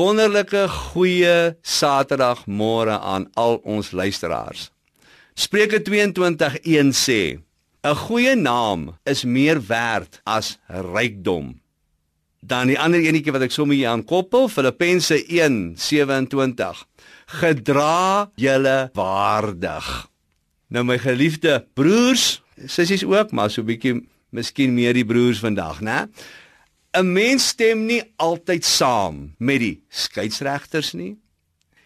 wonderlike goeie Saterdagmôre aan al ons luisteraars. Spreuke 22:1 sê: 'n Goeie naam is meer werd as rykdom. Dan die ander enetjie wat ek sommer hier aan koppel, Filippense 1:27. Gedra julle waardig. Nou my geliefde broers, sissies ook, maar so 'n bietjie miskien meer die broers vandag, né? 'n Mens stem nie altyd saam met die skeieregters nie.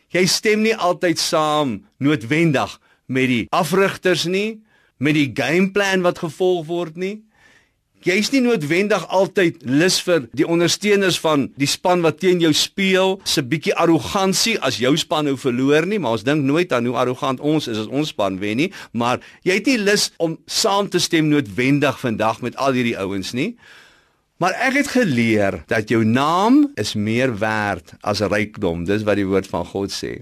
Jy stem nie altyd saam noodwendig met die afrigters nie, met die gameplan wat gevolg word nie. Jy's nie noodwendig altyd lus vir die ondersteuners van die span wat teen jou speel se bietjie arrogansie as jou span nou verloor nie, maar ons dink nooit aan hoe arrogant ons is as ons span wen nie, maar jy het nie lus om saam te stem noodwendig vandag met al hierdie ouens nie. Maar ek het geleer dat jou naam is meer werd as rykdom. Dis wat die woord van God sê.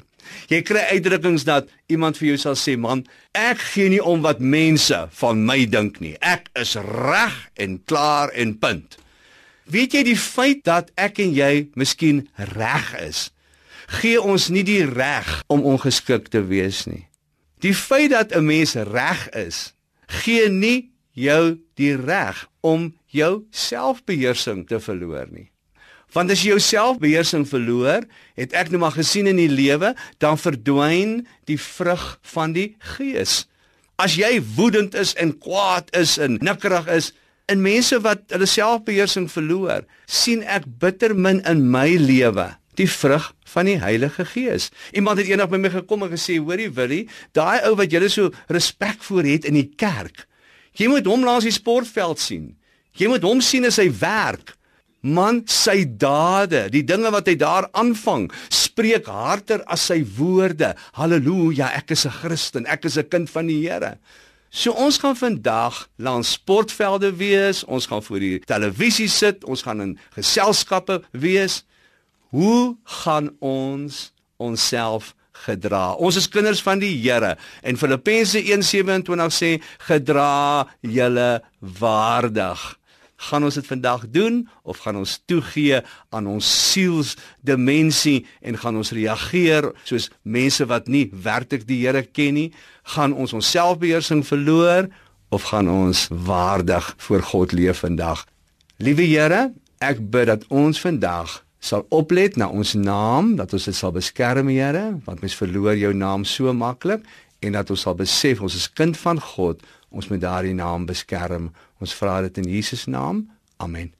Jy kry uitdrukkings dat iemand vir jou sal sê, "Man, ek gee nie om wat mense van my dink nie. Ek is reg en klaar en punt." Weet jy die feit dat ek en jy miskien reg is, gee ons nie die reg om ongeskik te wees nie. Die feit dat 'n mens reg is, gee nie jou die reg om jou selfbeheersing te verloor nie. Want as jy jou selfbeheersing verloor, het ek nou maar gesien in die lewe, dan verdwyn die vrug van die gees. As jy woedend is en kwaad is en nikkerig is, in mense wat hulle selfbeheersing verloor, sien ek bitter min in my lewe die vrug van die Heilige Gees. Iemand het eendag by my gekom en gesê, "Hoorie Willie, daai ou wat jy so respek voor het in die kerk, jy moet hom langs die sportveld sien. Jy moet hom sien as hy werk." Man, sy dade, die dinge wat hy daar aanvang, spreek harder as sy woorde. Halleluja, ek is 'n Christen, ek is 'n kind van die Here. So ons gaan vandag langs sportvelde wees, ons gaan voor die televisie sit, ons gaan in geselskappe wees. Hoe gaan ons onsself gedra? Ons is kinders van die Here. En Filippense 1:27 sê gedra julle waardig. Gaan ons dit vandag doen of gaan ons toegee aan ons sielsdimensie en gaan ons reageer soos mense wat nie werklik die Here ken nie? Gaan ons ons selfbeheersing verloor of gaan ons waardig voor God leef vandag? Liewe Here ek bid dat ons vandag sal oplet na ons naam dat ons dit sal beskerm Here want mens verloor jou naam so maklik en dat ons sal besef ons is kind van God ons moet daardie naam beskerm. Ons vra dit in Jesus naam. Amen.